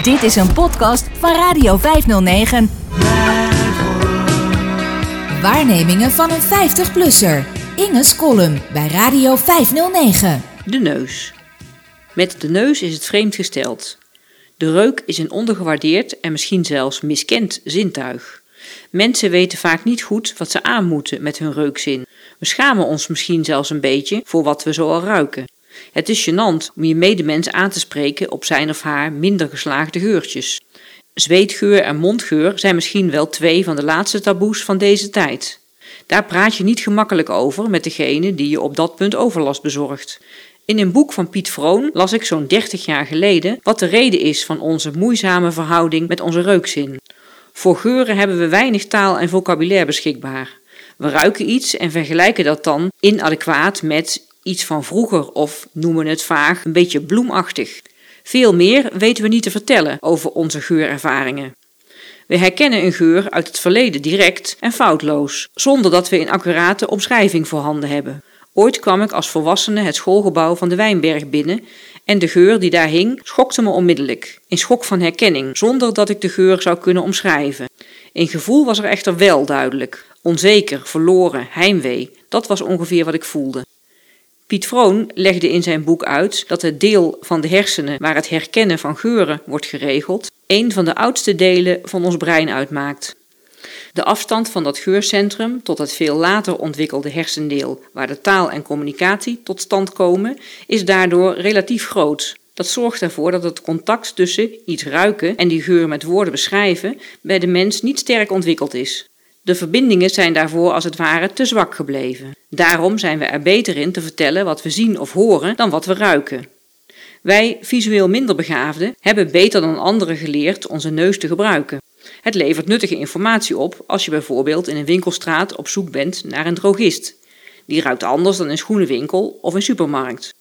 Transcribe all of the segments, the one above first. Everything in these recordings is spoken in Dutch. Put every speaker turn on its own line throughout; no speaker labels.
Dit is een podcast van Radio 509. Waarnemingen van een 50-plusser. Inge's column bij Radio 509.
De neus. Met de neus is het vreemd gesteld. De reuk is een ondergewaardeerd en misschien zelfs miskend zintuig. Mensen weten vaak niet goed wat ze aan moeten met hun reukzin. We schamen ons misschien zelfs een beetje voor wat we zo al ruiken. Het is gênant om je medemens aan te spreken op zijn of haar minder geslaagde geurtjes. Zweetgeur en mondgeur zijn misschien wel twee van de laatste taboes van deze tijd. Daar praat je niet gemakkelijk over met degene die je op dat punt overlast bezorgt. In een boek van Piet Vroon las ik zo'n 30 jaar geleden wat de reden is van onze moeizame verhouding met onze reukzin. Voor geuren hebben we weinig taal en vocabulaire beschikbaar. We ruiken iets en vergelijken dat dan inadequaat met iets van vroeger of noemen het vaag een beetje bloemachtig. Veel meer weten we niet te vertellen over onze geurervaringen. We herkennen een geur uit het verleden direct en foutloos, zonder dat we een accurate omschrijving voorhanden hebben. Ooit kwam ik als volwassene het schoolgebouw van de Wijnberg binnen en de geur die daar hing schokte me onmiddellijk, in schok van herkenning, zonder dat ik de geur zou kunnen omschrijven. Een gevoel was er echter wel duidelijk. Onzeker, verloren, heimwee, dat was ongeveer wat ik voelde. Piet Vroon legde in zijn boek uit dat het deel van de hersenen waar het herkennen van geuren wordt geregeld, een van de oudste delen van ons brein uitmaakt. De afstand van dat geurcentrum tot het veel later ontwikkelde hersendeel, waar de taal en communicatie tot stand komen, is daardoor relatief groot. Dat zorgt ervoor dat het contact tussen iets ruiken en die geur met woorden beschrijven bij de mens niet sterk ontwikkeld is. De verbindingen zijn daarvoor als het ware te zwak gebleven. Daarom zijn we er beter in te vertellen wat we zien of horen dan wat we ruiken. Wij, visueel minder begaafden, hebben beter dan anderen geleerd onze neus te gebruiken. Het levert nuttige informatie op als je bijvoorbeeld in een winkelstraat op zoek bent naar een drogist. Die ruikt anders dan een schoenenwinkel of een supermarkt.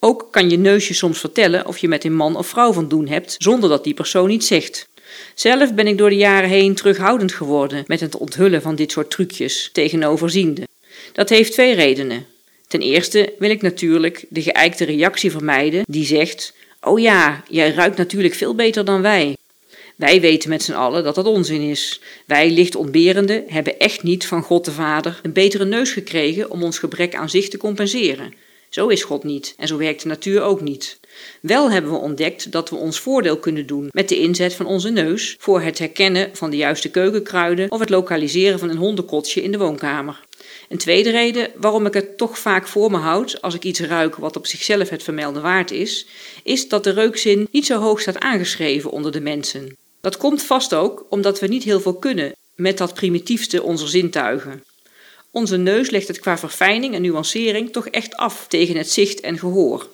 Ook kan je neusje soms vertellen of je met een man of vrouw van doen hebt zonder dat die persoon iets zegt. Zelf ben ik door de jaren heen terughoudend geworden met het onthullen van dit soort trucjes tegenoverziende. Dat heeft twee redenen. Ten eerste wil ik natuurlijk de geëikte reactie vermijden die zegt: Oh ja, jij ruikt natuurlijk veel beter dan wij. Wij weten met z'n allen dat dat onzin is. Wij lichtontberenden hebben echt niet van God de Vader een betere neus gekregen om ons gebrek aan zicht te compenseren. Zo is God niet en zo werkt de natuur ook niet. Wel hebben we ontdekt dat we ons voordeel kunnen doen met de inzet van onze neus voor het herkennen van de juiste keukenkruiden of het lokaliseren van een hondenkotje in de woonkamer. Een tweede reden waarom ik het toch vaak voor me houd als ik iets ruik wat op zichzelf het vermelden waard is, is dat de reukzin niet zo hoog staat aangeschreven onder de mensen. Dat komt vast ook omdat we niet heel veel kunnen met dat primitiefste onze zintuigen. Onze neus legt het qua verfijning en nuancering toch echt af tegen het zicht en gehoor.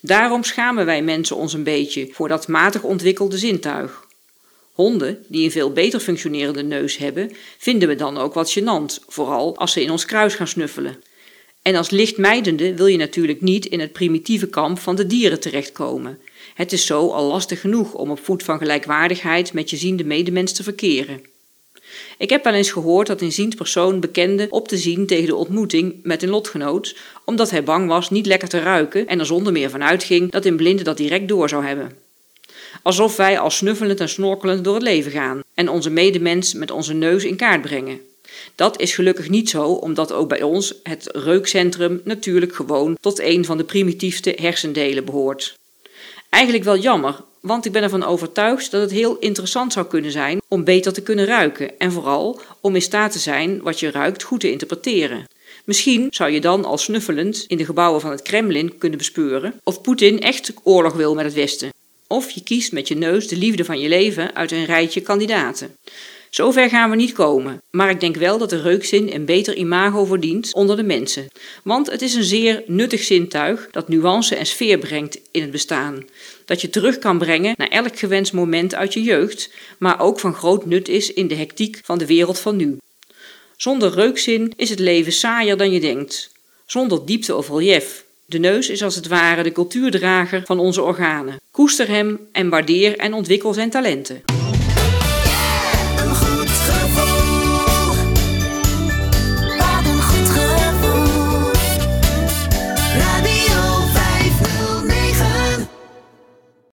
Daarom schamen wij mensen ons een beetje voor dat matig ontwikkelde zintuig. Honden, die een veel beter functionerende neus hebben, vinden we dan ook wat gênant, vooral als ze in ons kruis gaan snuffelen. En als lichtmijdende wil je natuurlijk niet in het primitieve kamp van de dieren terechtkomen. Het is zo al lastig genoeg om op voet van gelijkwaardigheid met je ziende medemens te verkeren. Ik heb wel eens gehoord dat een ziend persoon bekende op te zien tegen de ontmoeting met een lotgenoot, omdat hij bang was niet lekker te ruiken en er zonder meer van uitging dat een blinde dat direct door zou hebben. Alsof wij al snuffelend en snorkelend door het leven gaan en onze medemens met onze neus in kaart brengen. Dat is gelukkig niet zo, omdat ook bij ons het reukcentrum natuurlijk gewoon tot een van de primitiefste hersendelen behoort. Eigenlijk wel jammer, want ik ben ervan overtuigd dat het heel interessant zou kunnen zijn om beter te kunnen ruiken en vooral om in staat te zijn wat je ruikt goed te interpreteren. Misschien zou je dan al snuffelend in de gebouwen van het Kremlin kunnen bespeuren of Poetin echt oorlog wil met het Westen. Of je kiest met je neus de liefde van je leven uit een rijtje kandidaten. Zover gaan we niet komen, maar ik denk wel dat de reukzin een beter imago verdient onder de mensen. Want het is een zeer nuttig zintuig dat nuance en sfeer brengt in het bestaan. Dat je terug kan brengen naar elk gewenst moment uit je jeugd, maar ook van groot nut is in de hectiek van de wereld van nu. Zonder reukzin is het leven saaier dan je denkt. Zonder diepte of relief. De neus is als het ware de cultuurdrager van onze organen. Koester hem en waardeer en ontwikkel zijn talenten.